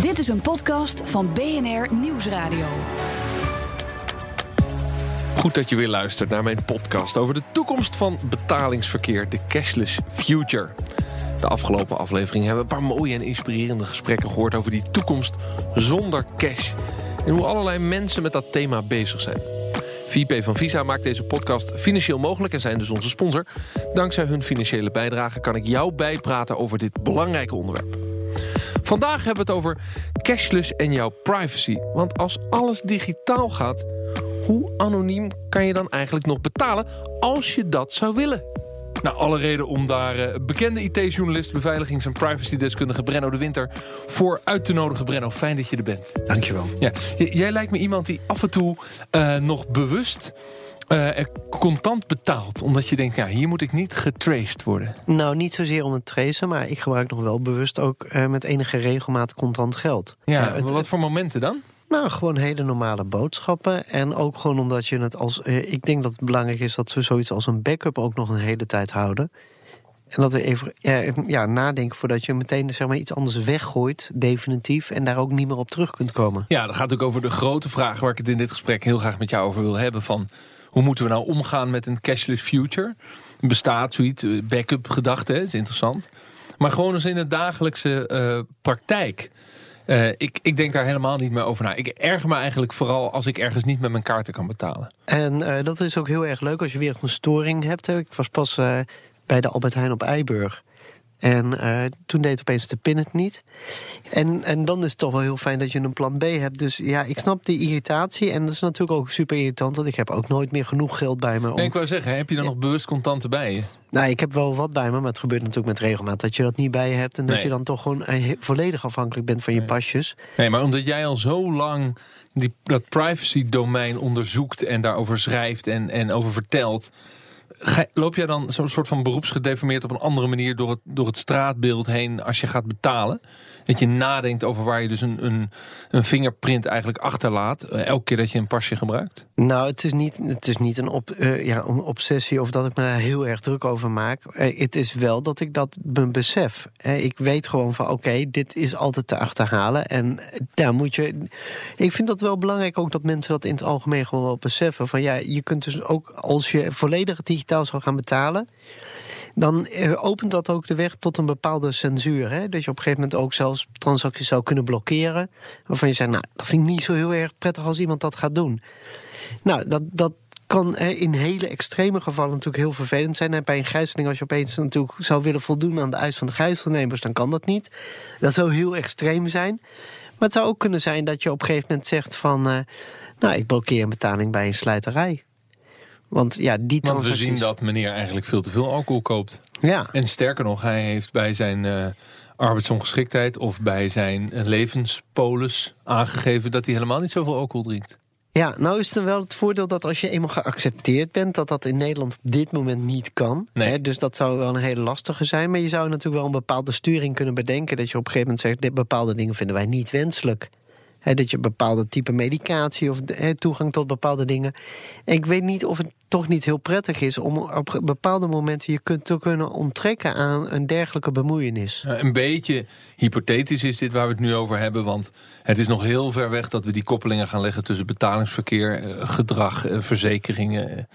Dit is een podcast van BNR Nieuwsradio. Goed dat je weer luistert naar mijn podcast over de toekomst van betalingsverkeer, de cashless future. De afgelopen aflevering hebben we een paar mooie en inspirerende gesprekken gehoord over die toekomst zonder cash. En hoe allerlei mensen met dat thema bezig zijn. VP van Visa maakt deze podcast financieel mogelijk en zijn dus onze sponsor. Dankzij hun financiële bijdrage kan ik jou bijpraten over dit belangrijke onderwerp. Vandaag hebben we het over cashless en jouw privacy. Want als alles digitaal gaat, hoe anoniem kan je dan eigenlijk nog betalen als je dat zou willen? Nou, alle reden om daar uh, bekende IT-journalist, beveiligings- en privacy-deskundige Brenno de Winter voor uit te nodigen. Brenno, fijn dat je er bent. Dankjewel. Ja, jij lijkt me iemand die af en toe uh, nog bewust uh, contant betaalt. Omdat je denkt, ja, hier moet ik niet getraced worden. Nou, niet zozeer om het tracen, maar ik gebruik nog wel bewust ook uh, met enige regelmaat contant geld. Ja, het, wat voor momenten dan? Nou, gewoon hele normale boodschappen. En ook gewoon omdat je het als. Uh, ik denk dat het belangrijk is dat we zoiets als een backup ook nog een hele tijd houden. En dat we even ja, ja, nadenken voordat je meteen zeg maar, iets anders weggooit, definitief, en daar ook niet meer op terug kunt komen. Ja, dat gaat ook over de grote vraag waar ik het in dit gesprek heel graag met jou over wil hebben. Van hoe moeten we nou omgaan met een cashless future? Bestaat zoiets, backup gedachte, is interessant. Maar gewoon eens in de dagelijkse uh, praktijk. Uh, ik, ik denk daar helemaal niet meer over na. Ik erger me eigenlijk vooral als ik ergens niet met mijn kaarten kan betalen. En dat is ook heel erg leuk als je weer een storing hebt. Ik was pas bij de Albert Heijn op Eiburg. En uh, toen deed opeens de pin het niet. En, en dan is het toch wel heel fijn dat je een plan B hebt. Dus ja, ik snap die irritatie. En dat is natuurlijk ook super irritant. Want ik heb ook nooit meer genoeg geld bij me. Om... Nee, ik wou zeggen, heb je dan nog bewust contanten bij je? Nou, ik heb wel wat bij me. Maar het gebeurt natuurlijk met regelmaat dat je dat niet bij je hebt. En dat Nee. je dan toch gewoon eh, volledig afhankelijk bent van je Nee. pasjes. Nee, maar omdat jij al zo lang die, dat privacy-domein onderzoekt en daarover schrijft en, en over vertelt. Loop jij dan zo'n soort van beroepsgedeformeerd op een andere manier door het, door het straatbeeld heen als je gaat betalen? Dat je nadenkt over waar je dus een, een, een fingerprint eigenlijk achterlaat. eh, elke keer dat je een pasje gebruikt? Nou, het is niet, het is niet een, op, eh, ja, een obsessie of dat ik me daar heel erg druk over maak. Eh, het is wel dat ik dat be- besef. Ik weet gewoon van oké, dit is altijd te achterhalen. En daar moet je. Ik vind dat wel belangrijk ook dat mensen dat in het algemeen gewoon wel beseffen. Van ja, je kunt dus ook als je volledig digitaal zou gaan betalen. Dan eh, opent dat ook de weg tot een bepaalde censuur. Hè? Dat je op een gegeven moment ook zelfs transacties zou kunnen blokkeren. Waarvan je zegt, nou, dat vind ik niet zo heel erg prettig als iemand dat gaat doen. Nou, dat, dat kan hè, in hele extreme gevallen natuurlijk heel vervelend zijn. Bij een gijzeling, als je opeens natuurlijk zou willen voldoen aan de eis van de gijzelnemers, dan kan dat niet. Dat zou heel extreem zijn. Maar het zou ook kunnen zijn dat je op een gegeven moment zegt van... eh, nou, ik blokkeer een betaling bij een slijterij. Want ja, die Want we zien dat meneer eigenlijk veel te veel alcohol koopt. Ja, En sterker nog, hij heeft bij zijn eh, arbeidsongeschiktheid of bij zijn eh, levenspolis aangegeven dat hij helemaal niet zoveel alcohol drinkt. Ja, nou is het wel het voordeel dat als je eenmaal geaccepteerd bent, dat dat in Nederland op dit moment niet kan. Nee. Hè, dus dat zou wel een hele lastige zijn. Maar je zou natuurlijk wel een bepaalde sturing kunnen bedenken. Dat je op een gegeven moment zegt: dit bepaalde dingen vinden wij niet wenselijk. Dat je bepaalde type medicatie of toegang tot bepaalde dingen. Ik weet niet of het toch niet heel prettig is om op bepaalde momenten je kunt te kunnen onttrekken aan een dergelijke bemoeienis. Eh, een beetje hypothetisch is dit waar we het nu over hebben. Want het is nog heel ver weg dat we die koppelingen gaan leggen tussen betalingsverkeer, eh, gedrag, eh, verzekeringen.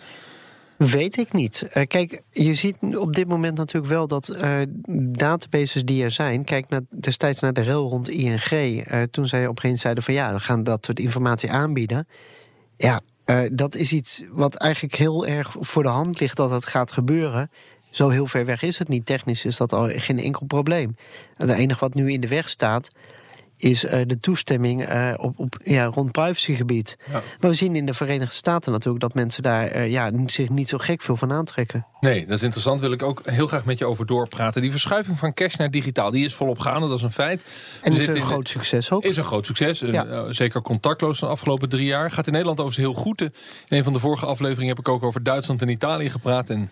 Weet ik niet. Eh, kijk, je ziet op dit moment natuurlijk wel dat eh, databases die er zijn. Kijk naar, destijds naar de rel rond ING. eh, toen zij op een gegeven moment zeiden van ja, we gaan dat soort informatie aanbieden. Ja, dat is iets wat eigenlijk heel erg voor de hand ligt dat het gaat gebeuren. Zo heel ver weg is het niet. Technisch is dat al geen enkel probleem. Het enige wat nu in de weg staat. Is eh, de toestemming eh, op, op, ja, rond privacygebied. Ja. Maar we zien in de Verenigde Staten natuurlijk dat mensen daar eh, ja, zich niet zo gek veel van aantrekken. Nee, dat is interessant. Wil ik ook heel graag met je over doorpraten. Die verschuiving van cash naar digitaal, die is volop gaande. Dat is een feit. En is een groot succes ook. Is een groot succes. Ja. Zeker contactloos de afgelopen drie jaar. Gaat in Nederland overigens heel goed. In een van de vorige afleveringen heb ik ook over Duitsland en Italië gepraat. En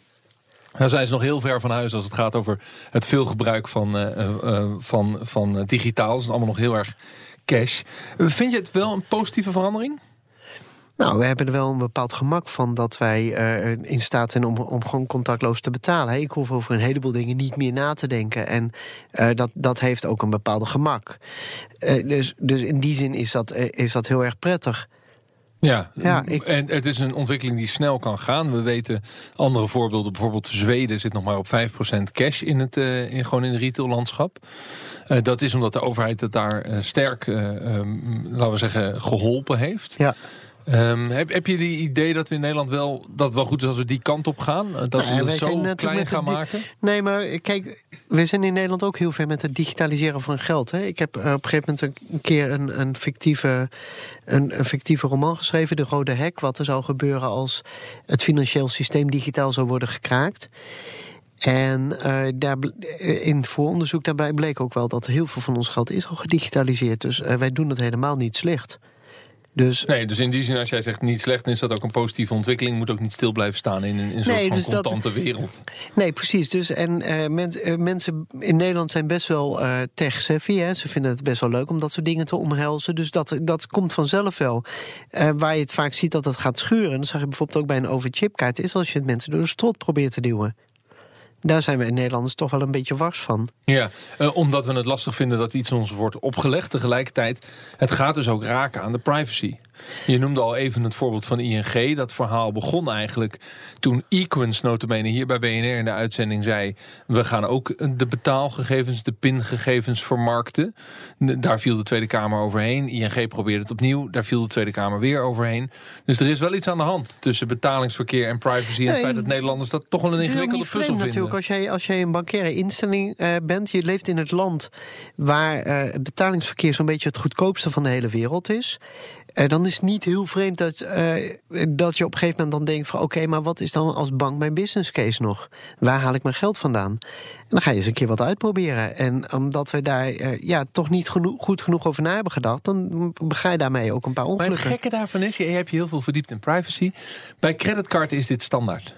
daar zijn ze nog heel ver van huis als het gaat over het veel gebruik van, eh, eh, eh, van, van eh, digitaal. Dat is allemaal nog heel erg cash. Vind je het wel een positieve verandering? Nou, we hebben er wel een bepaald gemak van dat wij in staat zijn om, om gewoon contactloos te betalen. Ik hoef over een heleboel dingen niet meer na te denken. En dat, dat heeft ook een bepaalde gemak. Dus, dus in die zin is dat, is dat heel erg prettig. Ja, ja ik... en het is een ontwikkeling die snel kan gaan. We weten andere voorbeelden, bijvoorbeeld Zweden zit nog maar op 5% cash in het, uh, in, gewoon in het retaillandschap. Uh, dat is omdat de overheid het daar uh, sterk, um, laten we zeggen, geholpen heeft. Ja. Um, heb, heb je die idee dat we in Nederland wel dat het wel goed is als we die kant op gaan? Dat nou, we het zo klein gaan maken? Nee, maar kijk, we zijn in Nederland ook heel ver met het digitaliseren van geld. Hè. Ik heb op een gegeven moment een keer een, een, fictieve, een, een fictieve roman geschreven, De Rode Hek. Wat er zou gebeuren als het financieel systeem digitaal zou worden gekraakt. En uh, daar, in het vooronderzoek daarbij bleek ook wel dat heel veel van ons geld is al gedigitaliseerd. Dus uh, wij doen het helemaal niet slecht. Dus, nee, dus in die zin, als jij zegt niet slecht, is dat ook een positieve ontwikkeling. Moet ook niet stil blijven staan in, in een soort van dus contante wereld. Nee, precies. Dus, en uh, mensen in Nederland zijn best wel uh, tech-savvy. Hè. Ze vinden het best wel leuk om dat soort dingen te omhelzen. Dus dat, dat komt vanzelf wel. Waar je het vaak ziet dat het gaat schuren. Dat zag je bijvoorbeeld ook bij een overchipkaart. Is als je het mensen door de strot probeert te duwen. Daar zijn we in Nederlanders toch wel een beetje wars van. Ja, uh, omdat we het lastig vinden dat iets ons wordt opgelegd. Tegelijkertijd, het gaat dus ook raken aan de privacy. Je noemde al even het voorbeeld van ING. Dat verhaal begon eigenlijk toen Equins notabene hier bij BNR in de uitzending zei... we gaan ook de betaalgegevens, de pingegevens vermarkten. Daar viel de Tweede Kamer overheen. ING probeerde het opnieuw, daar viel de Tweede Kamer weer overheen. Dus er is wel iets aan de hand tussen betalingsverkeer en privacy... en het feit dat Nederlanders dat toch wel een ingewikkelde puzzel vinden. natuurlijk, als jij, als jij een bankaire instelling uh, bent... je leeft in het land waar uh, het betalingsverkeer zo'n beetje het goedkoopste van de hele wereld is... Uh, dan is het niet heel vreemd dat, uh, dat je op een gegeven moment dan denkt van... oké, maar wat is dan als bank mijn business case nog? Waar haal ik mijn geld vandaan? En dan ga je eens een keer wat uitproberen. En omdat we daar uh, ja, toch niet goed genoeg over na hebben gedacht... dan ga je daarmee ook een paar ongelukken. Maar het gekke daarvan is, je hebt je heel veel verdiept in privacy. Bij creditcard is dit standaard.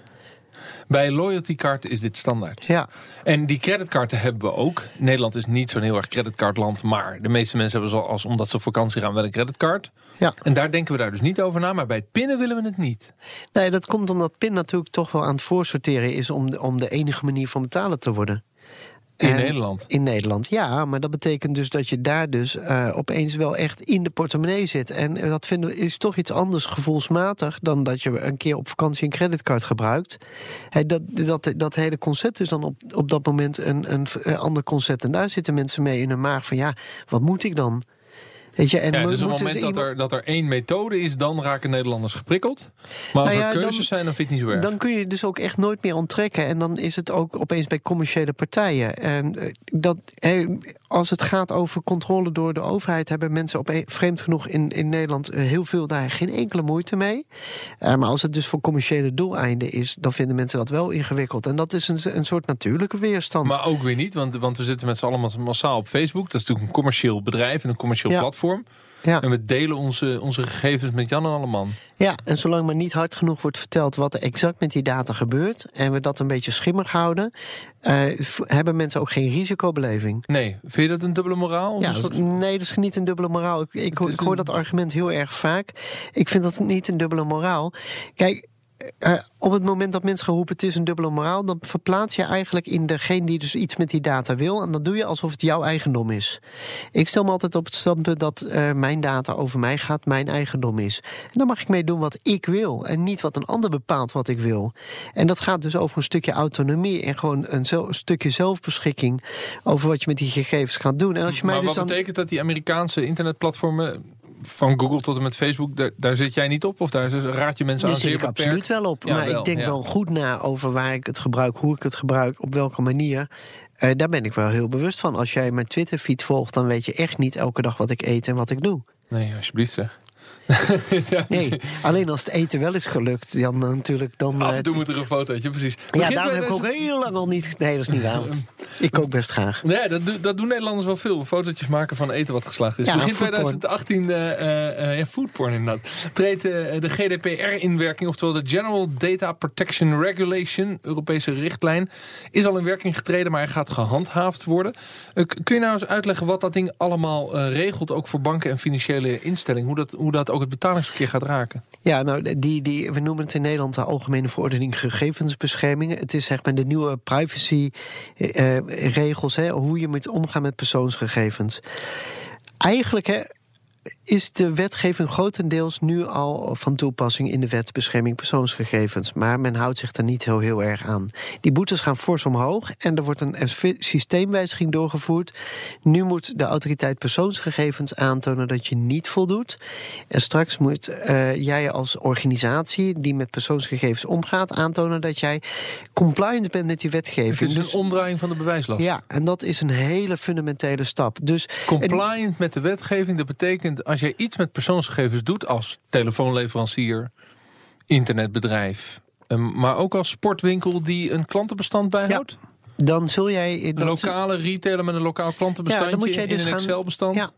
Bij Loyalty Card is dit standaard. Ja. En die creditcarden hebben we ook. Nederland is niet zo'n heel erg creditcardland, maar de meeste mensen hebben zoals omdat ze op vakantie gaan wel een creditcard. Ja. En daar denken we daar dus niet over na, maar bij het pinnen willen we het niet. Nee, dat komt omdat PIN natuurlijk toch wel aan het voorsorteren is om de, om de enige manier van betalen te worden. In Nederland? In Nederland, ja. Maar dat betekent dus dat je daar dus uh, opeens wel echt in de portemonnee zit. En dat vinden we is toch iets anders gevoelsmatig... dan dat je een keer op vakantie een creditcard gebruikt. He, dat, dat, dat hele concept is dan op, op dat moment een, een ander concept. En daar zitten mensen mee in hun maag van... ja, wat moet ik dan? Weet je, en ja, dus op het moment dat, er, dat er één methode is, dan raken Nederlanders geprikkeld. Maar als nou er keuzes zijn, dan vind ik het niet zo erg. Dan kun je dus ook echt nooit meer onttrekken. En dan is het ook opeens bij commerciële partijen. En eh, dat, als het gaat over controle door de overheid, hebben mensen op vreemd genoeg in, in Nederland eh, heel veel daar geen enkele moeite mee. Uh, maar als het dus voor commerciële doeleinden is, dan vinden mensen dat wel ingewikkeld. En dat is een, een soort natuurlijke weerstand. Maar ook weer niet, want, want we zitten met z'n allemaal massaal op Facebook. Dat is natuurlijk een commercieel bedrijf en een commercieel ja. platform. Ja. En we delen onze, onze gegevens met Jan en Alleman. Ja, en zolang maar niet hard genoeg wordt verteld wat er exact met die data gebeurt... en we dat een beetje schimmig houden... Uh, hebben mensen ook geen risicobeleving. Nee, vind je dat een dubbele moraal? Ja, soort... Nee, dat is niet een dubbele moraal. Ik, ik, ik hoor dat argument heel erg vaak. Ik vind dat niet een dubbele moraal. Kijk, op het moment dat mensen roepen het is een dubbele moraal, dan verplaats je eigenlijk in degene die dus iets met die data wil. En dan doe je alsof het jouw eigendom is. Ik stel me altijd op het standpunt dat uh, mijn data over mij gaat, mijn eigendom is. En dan mag ik mee doen wat ik wil. En niet wat een ander bepaalt wat ik wil. En dat gaat dus over een stukje autonomie en gewoon een, een stukje zelfbeschikking over wat je met die gegevens gaat doen. En als je maar mij dus wat betekent dat die Amerikaanse internetplatformen van Google tot en met Facebook, daar, daar, zit jij niet op? Of daar raad je mensen daar aan zeer ik absoluut wel op. maar ik denk wel goed na over waar ik het gebruik, hoe ik het gebruik, op welke manier. Uh, daar ben ik wel heel bewust van. Als jij mijn Twitter-feed volgt, dan weet je echt niet elke dag wat ik eet en wat ik doe. Nee, alsjeblieft zeg. nee, alleen als het eten wel is gelukt, dan natuurlijk... Dan, Af en toe moet er een fotootje, precies. Ja, daar heb ik ook heel lang al niet... Nee, dat is niet waar, ik kook best graag. Nee, dat, dat doen Nederlanders wel veel. Fotootjes maken van eten wat geslaagd is. Ja, Begin 2018, uh, uh, ja, foodporn inderdaad, treedt uh, de GDPR in werking. Oftewel de General Data Protection Regulation, Europese richtlijn, is al in werking getreden, maar hij gaat gehandhaafd worden. kun je nou eens uitleggen wat dat ding allemaal regelt, ook voor banken en financiële instellingen? Hoe dat, hoe dat dat ook het betalingsverkeer gaat raken. Ja, nou, die, die, we noemen het in Nederland de Algemene Verordening Gegevensbescherming. Het is zeg maar de nieuwe privacyregels, eh, hoe je moet omgaan met persoonsgegevens. Eigenlijk hè, is de wetgeving grotendeels nu al van toepassing in de wet bescherming persoonsgegevens. Maar men houdt zich daar niet heel, heel erg aan. Die boetes gaan fors omhoog en er wordt een systeemwijziging doorgevoerd. Nu moet de autoriteit persoonsgegevens aantonen dat je niet voldoet. En straks moet uh, jij als organisatie die met persoonsgegevens omgaat aantonen dat jij compliant bent met die wetgeving. Het is een dus, omdraaiing van de bewijslast. Ja, en dat is een hele fundamentele stap. Dus, compliant met de wetgeving, dat betekent als je iets met persoonsgegevens doet als telefoonleverancier, internetbedrijf, ehm, maar ook als sportwinkel die een klantenbestand bijhoudt. Dan zul jij. Een lokale retailer met een lokaal klantenbestandje ja, in dus een Excel-bestand. Ja.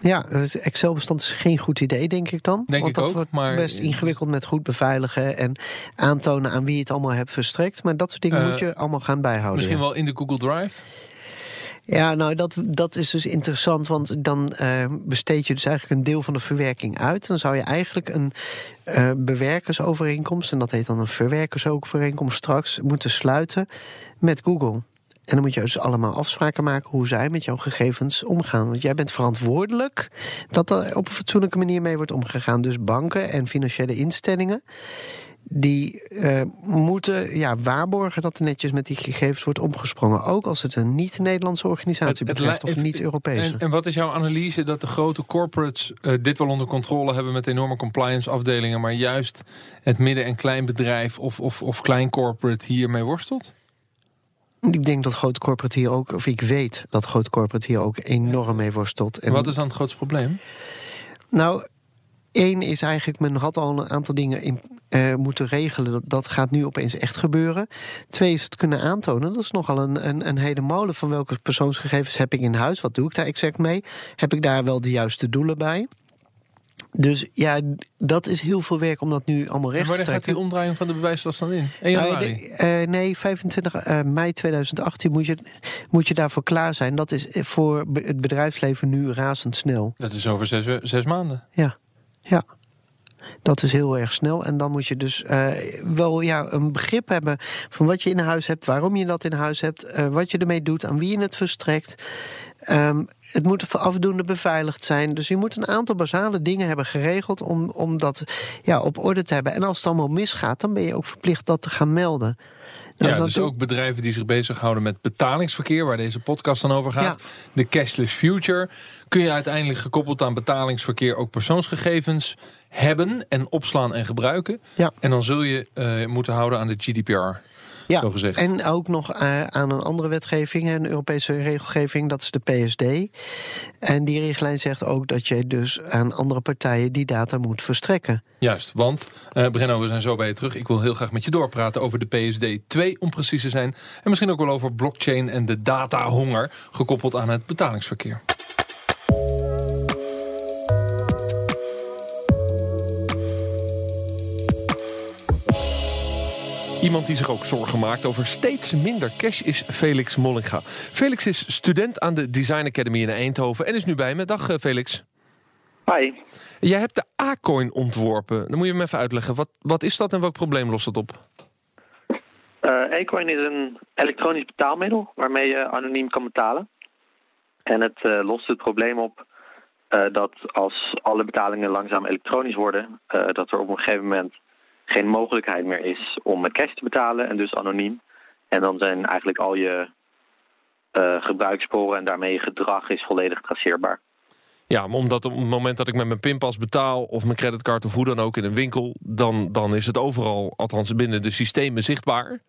Ja, Excel-bestand is geen goed idee, denk ik dan. Denk Want dat wordt maar... best ingewikkeld met goed beveiligen en aantonen aan wie je het allemaal hebt verstrekt. Maar dat soort dingen uh, moet je allemaal gaan bijhouden. Misschien wel in de Google Drive? Ja, nou, dat, dat is dus interessant, want dan uh, besteed je dus eigenlijk een deel van de verwerking uit. Dan zou je eigenlijk een uh, bewerkersovereenkomst, en dat heet dan een verwerkersovereenkomst straks, moeten sluiten met Google. En dan moet je dus allemaal afspraken maken hoe zij met jouw gegevens omgaan. Want jij bent verantwoordelijk dat er op een fatsoenlijke manier mee wordt omgegaan. Dus banken en financiële instellingen die uh, moeten ja, waarborgen dat er netjes met die gegevens wordt omgesprongen. Ook als het een niet-Nederlandse organisatie betreft of niet-Europese. En, en, wat is jouw analyse dat de grote corporates uh, dit wel onder controle hebben met enorme compliance afdelingen, maar juist het midden- en kleinbedrijf of, of, of klein corporate hiermee worstelt? Ik denk dat grote corporate hier ook, of ik weet dat grote corporate hier ook enorm mee worstelt. En wat is dan het grootste probleem? Nou, Eén is eigenlijk, men had al een aantal dingen in, uh, moeten regelen. Dat, dat gaat nu opeens echt gebeuren. Twee is het kunnen aantonen. Dat is nogal een, een, een hele molen van welke persoonsgegevens heb ik in huis. Wat doe ik daar exact mee? Heb ik daar wel de juiste doelen bij? Dus ja, dat is heel veel werk om dat nu allemaal recht te trekken. Waar gaat die omdraaiing van de bewijslast dan in? 1 januari? Uh, nee, 25 uh, mei 2018 moet je, moet je daarvoor klaar zijn. Dat is voor het bedrijfsleven nu razendsnel. Dat is over zes, zes maanden? Ja. Ja. Dat is heel erg snel. En dan moet je dus uh, wel ja, een begrip hebben van wat je in huis hebt, waarom je dat in huis hebt, uh, wat je ermee doet, aan wie je het verstrekt. Um, het moet afdoende beveiligd zijn. Dus je moet een aantal basale dingen hebben geregeld om, om dat ja, op orde te hebben. En als het allemaal misgaat, dan ben je ook verplicht dat te gaan melden. Nou, ja, dus ook bedrijven die zich bezighouden met betalingsverkeer, waar deze podcast dan over gaat. De cashless future. Kun je uiteindelijk gekoppeld aan betalingsverkeer ook persoonsgegevens hebben en opslaan en gebruiken. Ja. En dan zul je uh, moeten houden aan de GDPR. Ja, zo gezegd. en ook nog uh, aan een andere wetgeving, een Europese regelgeving, dat is de PSD. En die richtlijn zegt ook dat je dus aan andere partijen die data moet verstrekken. Juist, want uh, Brenno, we zijn zo bij je terug. Ik wil heel graag met je doorpraten over de PSD 2 om precies te zijn. En misschien ook wel over blockchain en de datahonger gekoppeld aan het betalingsverkeer. Iemand die zich ook zorgen maakt over steeds minder cash is Felix Mollinga. Felix is student aan de Design Academy in Eindhoven en is nu bij me. Dag eh, Felix. Hi. Jij hebt de A-coin ontworpen. Dan moet je me even uitleggen. Wat, wat is dat en welk probleem lost het op? Uh, A-coin is een elektronisch betaalmiddel waarmee je anoniem kan betalen. En het uh, lost het probleem op uh, dat als alle betalingen langzaam elektronisch worden, dat er op een gegeven moment geen mogelijkheid meer is om met cash te betalen en dus anoniem. En dan zijn eigenlijk al je uh, gebruikssporen en daarmee je gedrag is volledig traceerbaar. Ja, omdat op het moment dat ik met mijn pinpas betaal of mijn creditcard of hoe dan ook in een winkel, dan, dan is het overal, althans binnen de systemen, zichtbaar.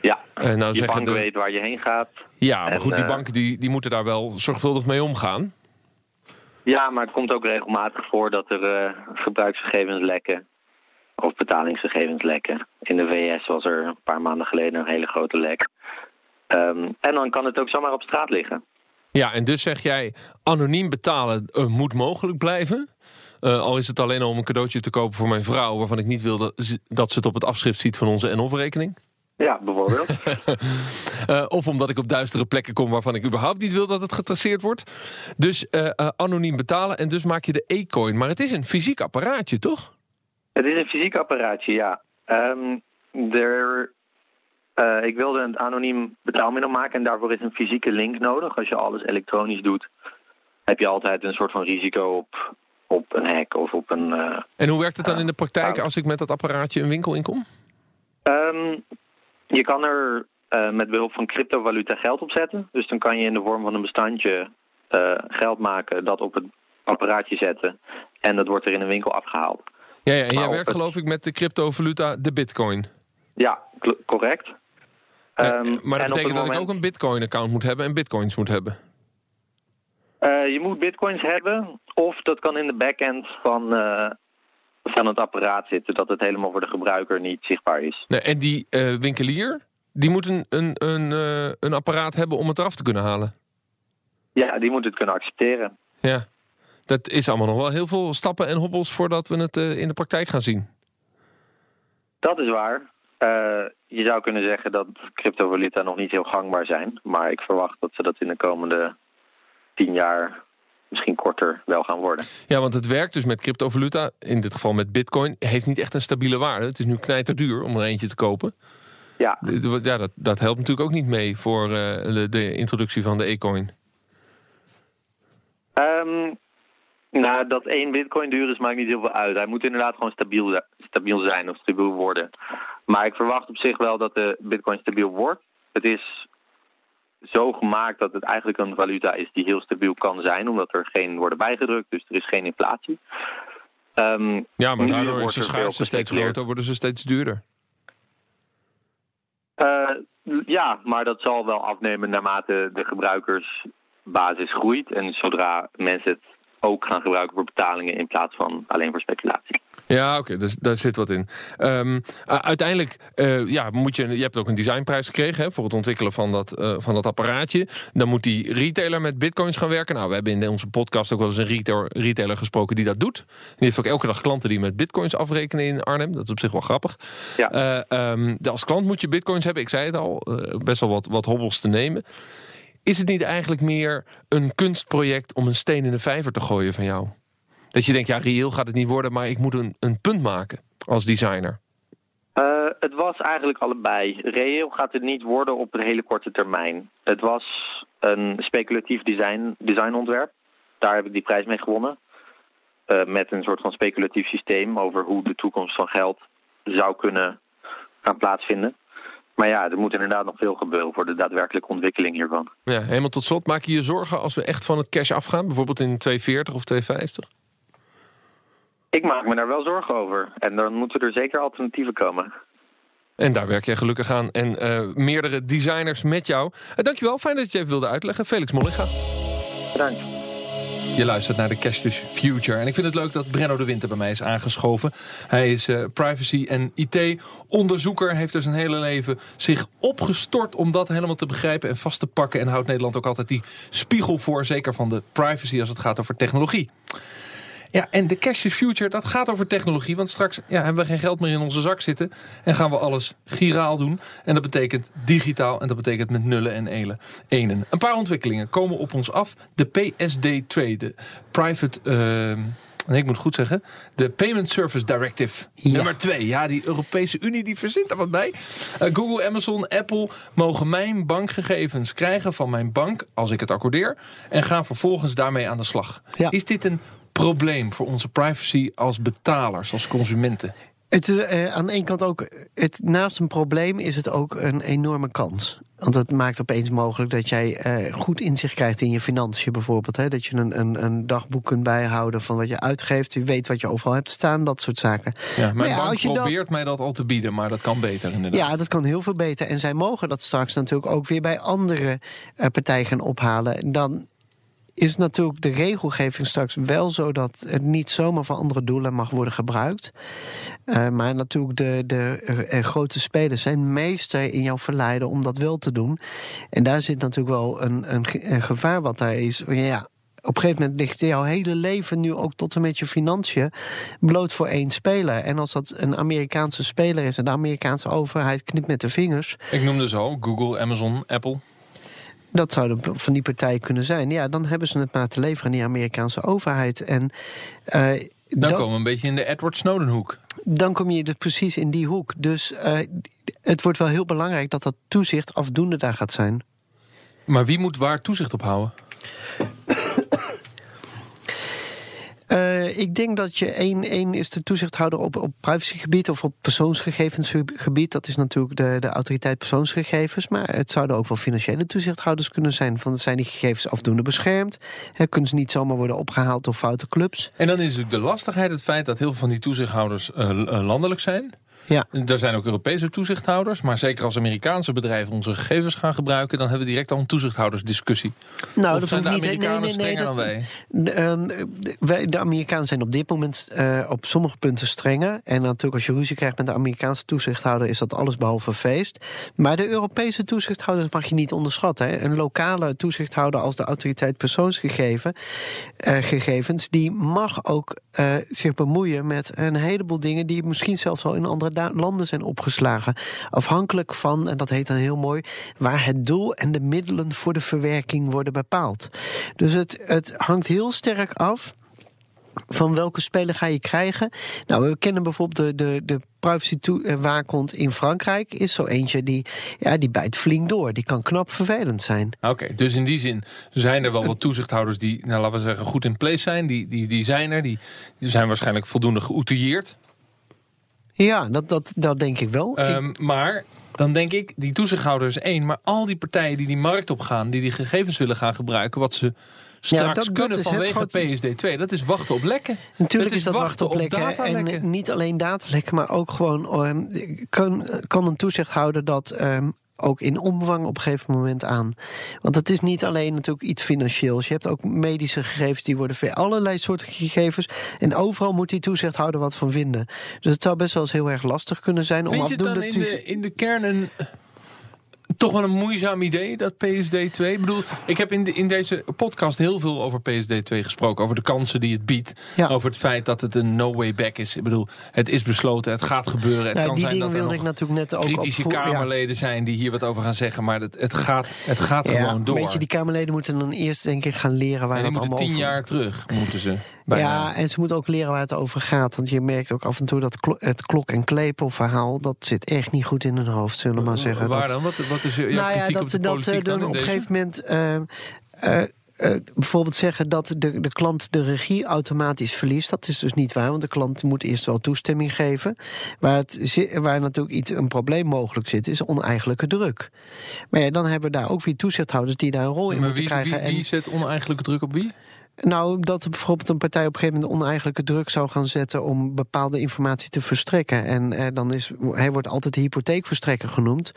Ja, uh, nou je bank de... weet waar je heen gaat. Ja, maar goed, die uh, banken die, die moeten daar wel zorgvuldig mee omgaan. Ja, maar het komt ook regelmatig voor dat er gebruiksgegevens lekken of betalingsgegevens lekken. In de VS was er een paar maanden geleden een hele grote lek. Um, en dan kan het ook zomaar op straat liggen. Ja, en dus zeg jij, anoniem betalen uh, moet mogelijk blijven. Uh, al is het alleen om een cadeautje te kopen voor mijn vrouw... waarvan ik niet wil dat, dat ze het op het afschrift ziet van onze NOF-rekening. Ja, bijvoorbeeld. uh, of omdat ik op duistere plekken kom waarvan ik überhaupt niet wil dat het getraceerd wordt. Dus anoniem betalen en dus maak je de e-coin. Maar het is een fysiek apparaatje, toch? Het is een fysiek apparaatje, ja. Um, er, ik wilde een anoniem betaalmiddel maken en daarvoor is een fysieke link nodig. Als je alles elektronisch doet, heb je altijd een soort van risico op, op een hack of op een... en hoe werkt het dan in de praktijk als ik met dat apparaatje een winkel inkom? Um, je kan er met behulp van cryptovaluta geld op zetten. Dus dan kan je in de vorm van een bestandje geld maken, dat op het apparaatje zetten. En dat wordt er in een winkel afgehaald. Ja, ja en jij werkt geloof ik met de cryptovaluta, de bitcoin. Ja, correct. Ja, um, maar dat betekent dat moment... ik ook een bitcoin-account moet hebben en bitcoins moet hebben? Uh, je moet bitcoins hebben, of dat kan in de backend van, van het apparaat zitten, dat het helemaal voor de gebruiker niet zichtbaar is. Nee, en die uh, winkelier, die moet een, een, een, een apparaat hebben om het eraf te kunnen halen? Ja, die moet het kunnen accepteren. Ja, dat is allemaal nog wel heel veel stappen en hobbels voordat we het uh, in de praktijk gaan zien. Dat is waar. je zou kunnen zeggen dat cryptovaluta nog niet heel gangbaar zijn. Maar ik verwacht dat ze dat in de komende tien jaar misschien korter wel gaan worden. Ja, want het werkt dus met cryptovaluta, in dit geval met bitcoin, heeft niet echt een stabiele waarde. Het is nu knijterduur om er eentje te kopen. Ja, ja dat, dat helpt natuurlijk ook niet mee voor uh, de, de, introductie van de e-coin. Um, nou, dat één bitcoin duur is maakt niet heel veel uit. Hij moet inderdaad gewoon stabiel, stabiel zijn of stabiel worden. Maar ik verwacht op zich wel dat de bitcoin stabiel wordt. Het is zo gemaakt dat het eigenlijk een valuta is die heel stabiel kan zijn, omdat er geen worden bijgedrukt, dus er is geen inflatie. Um, ja, maar daardoor is de schaarste steeds groter, worden ze steeds duurder. Uh, ja, maar dat zal wel afnemen naarmate de gebruikersbasis groeit en zodra mensen het ook gaan gebruiken voor betalingen in plaats van alleen voor speculatie. Ja, oké, dus daar zit wat in. Um, uiteindelijk uh, ja, moet je, je hebt ook een designprijs gekregen hè, voor het ontwikkelen van dat, uh, van dat apparaatje. Dan moet die retailer met bitcoins gaan werken. Nou, we hebben in onze podcast ook wel eens een retailer, retailer gesproken die dat doet. Die heeft ook elke dag klanten die met bitcoins afrekenen in Arnhem. Dat is op zich wel grappig. Ja. Uh, um, als klant moet je bitcoins hebben. Ik zei het al, best wel wat, wat hobbels te nemen. Is het niet eigenlijk meer een kunstproject om een steen in de vijver te gooien van jou? Dat je denkt, ja, reëel gaat het niet worden, maar ik moet een, een punt maken als designer. Uh, het was eigenlijk allebei. Reëel gaat het niet worden op een hele korte termijn. Het was een speculatief design, designontwerp. Daar heb ik die prijs mee gewonnen. Uh, met een soort van speculatief systeem over hoe de toekomst van geld zou kunnen gaan plaatsvinden. Maar ja, er moet inderdaad nog veel gebeuren voor de daadwerkelijke ontwikkeling hiervan. Ja, helemaal tot slot. Maak je je zorgen als we echt van het cash afgaan? Bijvoorbeeld in 240 of 250? Ik maak me daar wel zorgen over. En dan moeten er zeker alternatieven komen. En daar werk jij gelukkig aan. En uh, meerdere designers met jou. Uh, dankjewel, fijn dat je het even wilde uitleggen. Felix Molliga. Bedankt. Je luistert naar de Cashless Future. En ik vind het leuk dat Brenno de Winter bij mij is aangeschoven. Hij is uh, privacy- en IT-onderzoeker. Heeft dus een hele leven zich opgestort om dat helemaal te begrijpen en vast te pakken. En houdt Nederland ook altijd die spiegel voor. Zeker van de privacy als het gaat over technologie. Ja, en de cashless future, dat gaat over technologie. Want straks ja, hebben we geen geld meer in onze zak zitten. En gaan we alles giraal doen. En dat betekent digitaal. En dat betekent met nullen en elen. enen. Een paar ontwikkelingen komen op ons af. De PSD2, de Private... Uh, Nee, ik moet goed zeggen. De Payment Service Directive. Ja. Nummer 2. Ja, die Europese Unie die verzint daar wat bij. Uh, Google, Amazon, Apple mogen mijn bankgegevens krijgen van mijn bank als ik het accordeer. En gaan vervolgens daarmee aan de slag. Ja. Is dit een probleem voor onze privacy als betalers, als consumenten? Het is uh, aan de ene kant ook, het, naast een probleem is het ook een enorme kans. Want het maakt opeens mogelijk dat jij uh, goed inzicht krijgt in je financiën bijvoorbeeld. Hè? Dat je een, een, een, dagboek kunt bijhouden van wat je uitgeeft. Je weet wat je overal hebt staan, dat soort zaken. Ja, mijn maar ja, bank als je probeert dat... mij dat al te bieden, maar dat kan beter inderdaad. Ja, dat kan heel veel beter. En zij mogen dat straks natuurlijk ook weer bij andere uh, partijen gaan ophalen. Dan is natuurlijk de regelgeving straks wel zo dat het niet zomaar voor andere doelen mag worden gebruikt. Uh, maar natuurlijk, de, de uh, grote spelers zijn meester in jou verleiden om dat wel te doen. En daar zit natuurlijk wel een, een, gevaar wat daar is. Ja, op een gegeven moment ligt jouw hele leven nu ook tot en met je financiën bloot voor één speler. En als dat een Amerikaanse speler is en de Amerikaanse overheid knipt met de vingers. Ik noemde zo Google, Amazon, Apple. Dat zouden van die partijen kunnen zijn. Ja, dan hebben ze het maar te leveren aan die Amerikaanse overheid. En, uh, dan komen we een beetje in de Edward Snowden hoek. Dan kom je dus precies in die hoek. Dus uh, het wordt wel heel belangrijk dat dat toezicht afdoende daar gaat zijn. Maar wie moet waar toezicht op houden? Uh, ik denk dat je één, één is de toezichthouder op, op privacygebied of op persoonsgegevensgebied. Dat is natuurlijk de, de autoriteit persoonsgegevens. Maar het zouden ook wel financiële toezichthouders kunnen zijn. Van, zijn die gegevens afdoende beschermd? He, kunnen ze niet zomaar worden opgehaald door foute clubs? En dan is natuurlijk de lastigheid het feit dat heel veel van die toezichthouders uh, landelijk zijn. Ja. Er zijn ook Europese toezichthouders. Maar zeker als Amerikaanse bedrijven onze gegevens gaan gebruiken... dan hebben we direct al een toezichthoudersdiscussie. Nou, of dat zijn de niet, Amerikanen nee, nee, nee, strenger dat, dan wij? Um, wij? De Amerikanen zijn op dit moment uh, op sommige punten strenger. En natuurlijk als je ruzie krijgt met de Amerikaanse toezichthouder... is dat alles behalve feest. Maar de Europese toezichthouders mag je niet onderschatten. Hè. Een lokale toezichthouder als de autoriteit persoonsgegevens... Uh, gegevens, die mag ook uh, zich bemoeien met een heleboel dingen... die misschien zelfs al in andere landen zijn opgeslagen. Afhankelijk van, en dat heet dan heel mooi, waar het doel en de middelen voor de verwerking worden bepaald. Dus het, het hangt heel sterk af van welke speler ga je krijgen? Nou, we kennen bijvoorbeeld de, de, de privacy-waakhond in Frankrijk. Is zo eentje die, ja, die bijt flink door. Die kan knap vervelend zijn. Oké, dus in die zin zijn er wel wat toezichthouders die, nou, laten we zeggen, goed in place zijn. Die, die, die zijn er. Die, die zijn waarschijnlijk voldoende geoutilleerd. Ja, dat, dat, dat denk ik wel. Um, ik... Maar dan denk ik, die toezichthouder is één. Maar al die partijen die die markt op gaan, die die gegevens willen gaan gebruiken, wat ze straks ja, dat, kunnen dat vanwege grote... PSD2. Dat is wachten op lekken. Natuurlijk is dat wachten op lekken. En niet alleen datalekken, maar ook gewoon... Um, kan, kan een toezichthouder dat um, ook in omvang op een gegeven moment aan. Want het is niet alleen natuurlijk iets financieels. Je hebt ook medische gegevens die worden voor allerlei soorten gegevens. En overal moet die toezichthouder wat van vinden. Dus het zou best wel eens heel erg lastig kunnen zijn Vind om afdoende dan in de, in de kern een toch wel een moeizaam idee, dat PSD2. Ik bedoel, ik heb in, de, in deze podcast heel veel over PSD2 gesproken. Over de kansen die het biedt. Ja. Over het feit dat het een no way back is. Ik bedoel, het is besloten, het gaat gebeuren. Het nou, kan die zijn dingen dat er wilde ik natuurlijk net ook kritische opvoer, Kamerleden ja. zijn die hier wat over gaan zeggen. Maar het, het gaat, het gaat ja, gewoon door. Weet je, die Kamerleden moeten dan eerst denk ik gaan leren waar en het allemaal tien over jaar terug, moeten ze. Bijna. Ja, en ze moeten ook leren waar het over gaat. Want je merkt ook af en toe dat klo het klok- en klepelverhaal... dat zit echt niet goed in hun hoofd, zullen we maar zeggen. Waar dat, dan? Wat, wat is jouw nou ja, dat, op de dat ze dan op een gegeven moment... Uh, uh, uh, bijvoorbeeld zeggen dat de, de klant de regie automatisch verliest. Dat is dus niet waar, want de klant moet eerst wel toestemming geven. Waar, het, waar natuurlijk iets, een probleem mogelijk zit, is oneigenlijke druk. Maar ja, dan hebben we daar ook weer toezichthouders die daar een rol in maar moeten wie, krijgen. Wie, wie en, zet oneigenlijke druk op wie? Nou, dat bijvoorbeeld een partij op een gegeven moment oneigenlijke druk zou gaan zetten om bepaalde informatie te verstrekken. En eh, dan is hij wordt altijd de hypotheekverstrekker genoemd.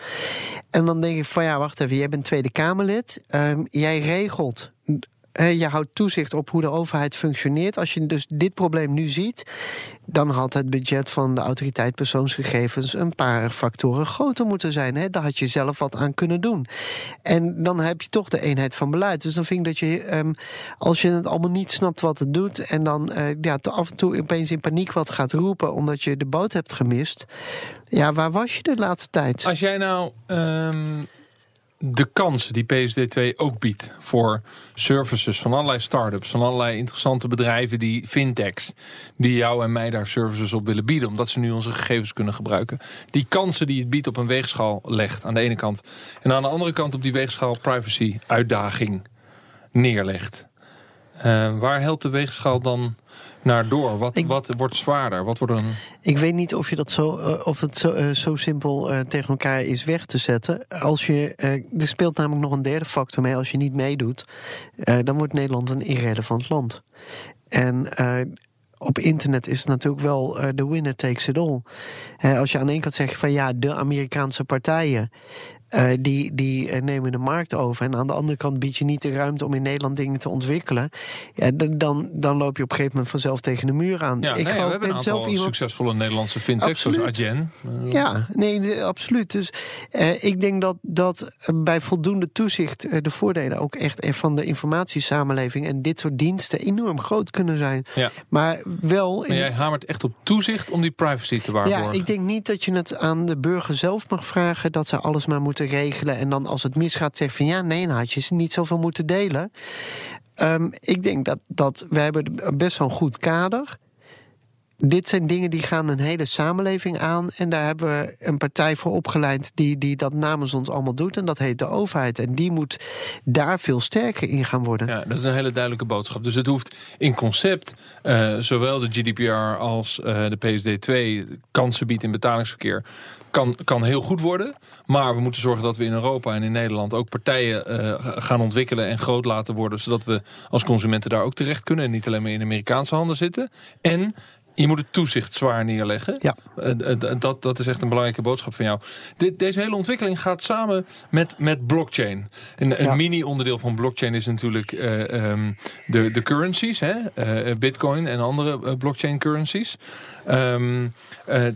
En dan denk ik van ja, wacht even, jij bent Tweede Kamerlid. Uh, jij regelt je houdt toezicht op hoe de overheid functioneert. Als je dus dit probleem nu ziet, dan had het budget van de autoriteit persoonsgegevens een paar factoren groter moeten zijn. Hè? Daar had je zelf wat aan kunnen doen. En dan heb je toch de eenheid van beleid. Dus dan vind ik dat je, um, als je het allemaal niet snapt wat het doet, en dan uh, ja, af en toe opeens in paniek wat gaat roepen omdat je de boot hebt gemist. Ja, waar was je de laatste tijd? Als jij nou. Um de kansen die PSD2 ook biedt voor services van allerlei start-ups, van allerlei interessante bedrijven die fintechs, die jou en mij daar services op willen bieden, omdat ze nu onze gegevens kunnen gebruiken. Die kansen die het biedt op een weegschaal legt aan de ene kant. En aan de andere kant op die weegschaal privacy uitdaging neerlegt. Uh, waar helpt de weegschaal dan naar door? Wat, Ik- wat wordt zwaarder? Wat wordt een. Ik weet niet of, je dat zo, eh, of het zo, eh, zo simpel eh, tegen elkaar is weg te zetten. Als je, er speelt namelijk nog een derde factor mee. Als je niet meedoet, dan wordt Nederland een irrelevant land. En op internet is het natuurlijk wel de winner takes it all. Als je aan de ene kant zegt van ja, de Amerikaanse partijen. Eh, die, die eh, nemen de markt over. En aan de andere kant bied je niet de ruimte om in Nederland dingen te ontwikkelen. Ja, dan, dan loop je op een gegeven moment vanzelf tegen de muur aan. Ja, nee, geloof- we hebben een zelf aantal iemand- succesvolle Nederlandse fintechs, zoals. Adyen. Eh, Ja, nee, absoluut. Dus ik denk dat, dat bij voldoende toezicht de voordelen ook echt van de informatiesamenleving en dit soort diensten enorm groot kunnen zijn. Ja. Maar wel. Maar in- jij hamert echt op toezicht om die privacy te waarborgen. ja, ik denk niet dat je het aan de burger zelf mag vragen dat ze alles maar moeten regelen. En dan als het misgaat, zeggen van ja, nee, dan had je ze niet zoveel moeten delen. Ehm, ik denk dat, dat we hebben best wel een goed kader. Dit zijn dingen die gaan een hele samenleving aan. En daar hebben we een partij voor opgeleid die, die dat namens ons allemaal doet. En dat heet de overheid. En die moet daar veel sterker in gaan worden. Ja, dat is een hele duidelijke boodschap. Dus het hoeft in concept, eh, zowel de GDPR als eh, de PSD2 kansen biedt in betalingsverkeer, kan, kan heel goed worden. Maar we moeten zorgen dat we in Europa en in Nederland ook partijen eh, gaan ontwikkelen en groot laten worden, zodat we als consumenten daar ook terecht kunnen en niet alleen maar in Amerikaanse handen zitten. En je moet het toezicht zwaar neerleggen. Ja. Eh, dat, dat is echt een belangrijke boodschap van jou. Deze hele ontwikkeling gaat samen met, met blockchain. Een, een Ja. mini-onderdeel van blockchain is natuurlijk eh, ehm, de, de currencies. Hè? Eh, Bitcoin en andere blockchain currencies. Ehm, eh,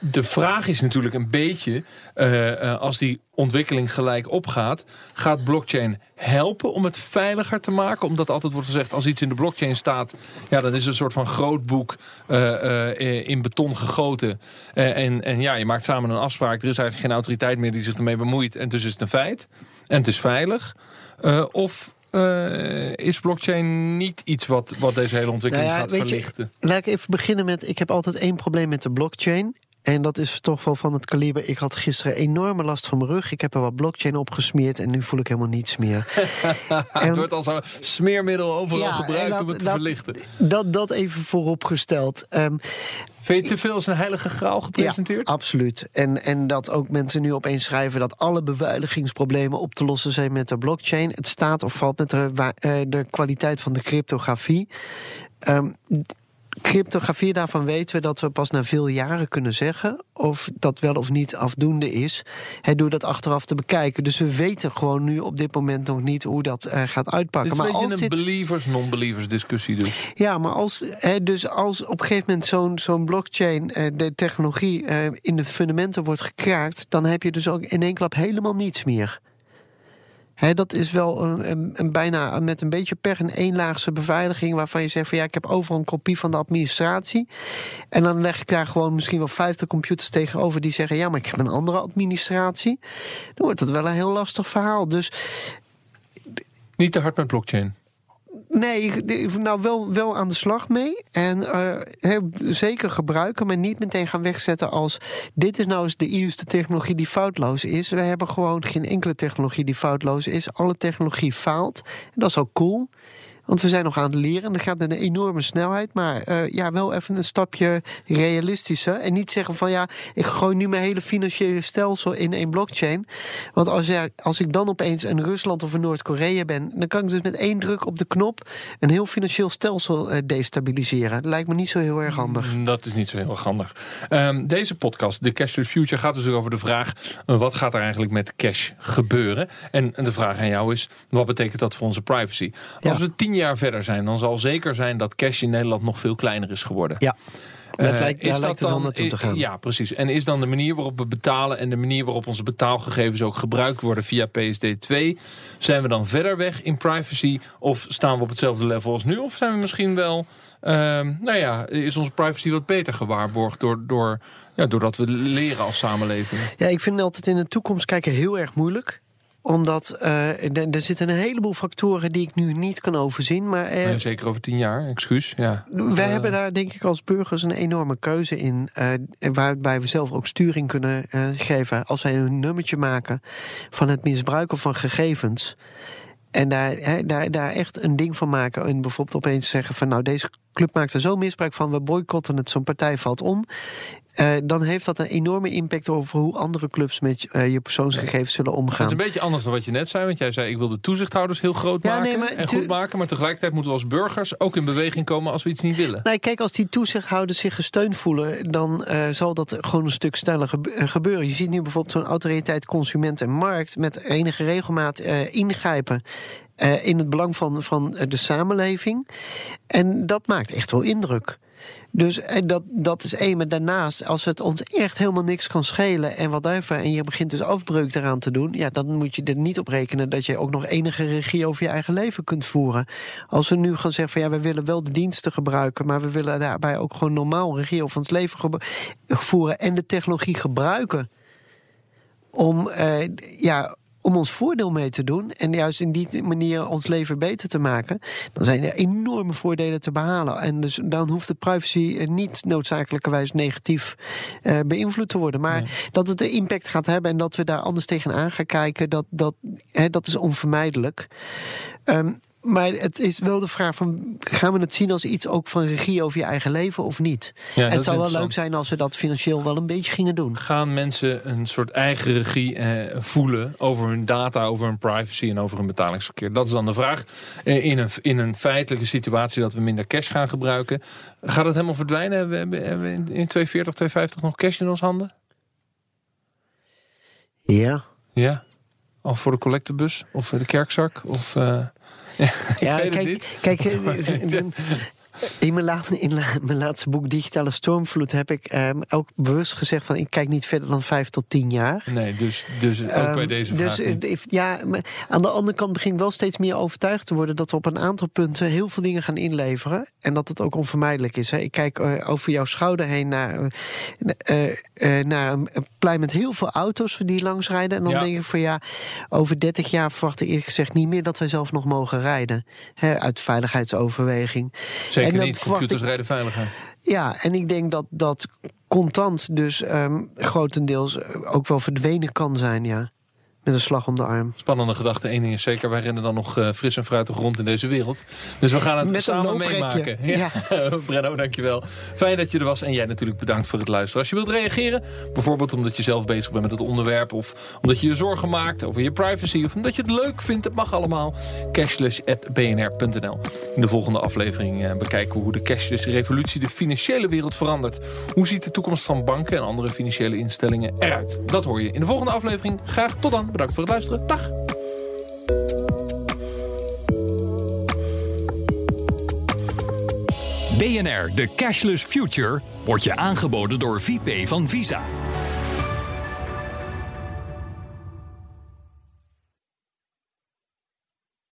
de vraag is natuurlijk een beetje, eh, eh, als die ontwikkeling gelijk opgaat, gaat blockchain helpen om het veiliger te maken? Omdat altijd wordt gezegd, als iets in de blockchain staat, ja, dat is een soort van grootboek eh, in beton gegoten. En, en ja, je maakt samen een afspraak, er is eigenlijk geen autoriteit meer die zich ermee bemoeit, en dus is het een feit. En het is veilig. Of is blockchain niet iets wat, wat deze hele ontwikkeling Nou ja, gaat weet je, verlichten? Laat ik even beginnen met. Ik heb altijd één probleem met de blockchain. En dat is toch wel van het kaliber. Ik had gisteren enorme last van mijn rug. Ik heb er wat blockchain op gesmeerd en nu voel ik helemaal niets meer. het wordt als een smeermiddel overal Ja, gebruikt en dat- om het te dat- verlichten. Dat, dat even vooropgesteld. Ehm Vind je te veel als een heilige graal gepresenteerd? Ja, absoluut. En, en dat ook mensen nu opeens schrijven dat alle beveiligingsproblemen op te lossen zijn met de blockchain. Het staat of valt met de, eh, de kwaliteit van de cryptografie. Ehm, cryptografie, daarvan weten we dat we pas na veel jaren kunnen zeggen of dat wel of niet afdoende is. Hij doet dat achteraf te bekijken. Dus we weten gewoon nu op dit moment nog niet hoe dat eh, gaat uitpakken. een Maar als een dit... believers, non-believers discussie dus. Ja, maar als, hè, dus als op een gegeven moment zo'n zo'n blockchain, eh, de technologie eh, in de fundamenten wordt gekraakt, dan heb je dus ook in één klap helemaal niets meer. Hè, dat is wel een, een, een bijna met een beetje per een eenlaagse beveiliging, waarvan je zegt van ja, ik heb overal een kopie van de administratie. En dan leg ik daar gewoon misschien wel 50 computers tegenover die zeggen ja, maar ik heb een andere administratie. Dan wordt het wel een heel lastig verhaal. Dus Niet te hard met blockchain. Nee, nou wel, wel aan de slag mee. En eh, zeker gebruiken, maar niet meteen gaan wegzetten als... dit is nou eens de eerste technologie die foutloos is. We hebben gewoon geen enkele technologie die foutloos is. Alle technologie faalt. En dat is ook cool. Want we zijn nog aan het leren. En dat gaat met een enorme snelheid. Maar eh, ja, wel even een stapje realistischer. En niet zeggen van ja, ik gooi nu mijn hele financiële stelsel in één blockchain. Want als, er, als ik dan opeens een Rusland of een Noord-Korea ben, dan kan ik dus met één druk op de knop een heel financieel stelsel eh, destabiliseren. Dat lijkt me niet zo heel erg handig. Mm, Dat is niet zo heel erg handig. Ehm, deze podcast, de Cashless Future, gaat dus ook over de vraag... eh, wat gaat er eigenlijk met cash gebeuren? En de vraag aan jou is, wat betekent dat voor onze privacy? Ja. Als we tien jaar verder zijn, dan zal zeker zijn... dat cash in Nederland nog veel kleiner is geworden. Ja, dat Eh, lijkt, daar lijkt het wel naartoe te gaan. Ja, precies. En is dan de manier waarop we betalen en de manier waarop onze betaalgegevens ook gebruikt worden via PSD2, zijn we dan verder weg in privacy of staan we op hetzelfde level als nu? Of zijn we misschien wel, ehm, nou ja, is onze privacy wat beter gewaarborgd door, door, ja, doordat we leren als samenleving? Ja, ik vind altijd in de toekomst kijken heel erg moeilijk omdat eh, er zitten een heleboel factoren die ik nu niet kan overzien. Maar eh, Nee, zeker over tien jaar, excuus. Ja. Wij Eh, hebben daar denk ik als burgers een enorme keuze in. waarbij we zelf ook sturing kunnen geven. Als wij een nummertje maken van het misbruiken van gegevens. En daar, daar, daar echt een ding van maken. En bijvoorbeeld opeens zeggen van nou deze club maakt er zo misbruik van, we boycotten het, zo'n partij valt om. Uh, dan heeft dat een enorme impact over hoe andere clubs met uh, je persoonsgegevens zullen omgaan. Het is een beetje anders dan wat je net zei. Want jij zei, ik wil de toezichthouders heel groot ja, maken nee, en goed maken. Maar tegelijkertijd moeten we als burgers ook in beweging komen als we iets niet willen. Nee, kijk, als die toezichthouders zich gesteund voelen... dan uh, zal dat gewoon een stuk sneller gebeuren. Je ziet nu bijvoorbeeld zo'n autoriteit Consument en Markt... met enige regelmaat ingrijpen. in het belang van, van de samenleving. En dat maakt echt wel indruk. Dus en dat, dat is één. Maar daarnaast, als het ons echt helemaal niks kan schelen en wat even, en je begint dus afbreuk eraan te doen, ja, dan moet je er niet op rekenen dat je ook nog enige regie over je eigen leven kunt voeren. Als we nu gaan zeggen van ja, we willen wel de diensten gebruiken, maar we willen daarbij ook gewoon normaal regie over ons leven voeren en de technologie gebruiken om uh, ja, om ons voordeel mee te doen en juist in die manier ons leven beter te maken, dan zijn er enorme voordelen te behalen. En dus dan hoeft de privacy eh, niet noodzakelijkerwijs negatief uh, beïnvloed te worden. Maar dat het de impact gaat hebben en dat we daar anders tegenaan gaan kijken, dat, dat, hè, dat is onvermijdelijk. Um, maar het is wel de vraag van... gaan we het zien als iets ook van regie over je eigen leven of niet? Ja, het zou wel leuk zijn als we dat financieel wel een beetje gingen doen. Gaan mensen een soort eigen regie eh, voelen... over hun data, over hun privacy en over hun betalingsverkeer? Dat is dan de vraag. Eh, in, een, in een feitelijke situatie dat we minder cash gaan gebruiken... gaat het helemaal verdwijnen? Hebben we, hebben we in 240, 250 nog cash in onze handen? Ja. Ja? Of voor de collectebus? Of de kerkzak? Of... Uh... Ja, kijk, kijk In mijn, laatste, in mijn laatste boek Digitale Stormvloed heb ik um, ook bewust gezegd van ik kijk niet verder dan vijf tot tien jaar. Nee, dus, dus ook bij ehm, deze vraag. Dus, niet. Ja, maar aan de andere kant begin ik wel steeds meer overtuigd te worden dat we op een aantal punten heel veel dingen gaan inleveren. En dat het ook onvermijdelijk is. Hè. Ik kijk uh, over jouw schouder heen naar, uh, uh, naar een plein met heel veel auto's die langs rijden. En dan denk ik van ja, over 30 jaar verwacht ik eerlijk gezegd niet meer dat wij zelf nog mogen rijden. Hè, uit veiligheidsoverweging. Zeker en niet, computers rijden veiliger. Ja, en ik denk dat dat contant dus um, grotendeels ook wel verdwenen kan zijn, ja. Met een slag om de arm. Spannende gedachte. Eén ding is zeker, wij rennen dan nog uh, fris en fruitig rond in deze wereld. Dus we gaan het Met samen meemaken. Ja. ja. Brenno, dankjewel. Fijn dat je er was. En jij natuurlijk bedankt voor het luisteren. Als je wilt reageren, bijvoorbeeld omdat je zelf bezig bent met het onderwerp... of omdat je je zorgen maakt over je privacy... of omdat je het leuk vindt, het mag allemaal. cashless.bnr.nl In de volgende aflevering uh, bekijken we hoe de cashless revolutie... de financiële wereld verandert. Hoe ziet de toekomst van banken en andere financiële instellingen eruit? Dat hoor je in de volgende aflevering. Graag tot dan. Bedankt voor het luisteren. Dag! BNR, de Cashless Future, wordt je aangeboden door VP van Visa.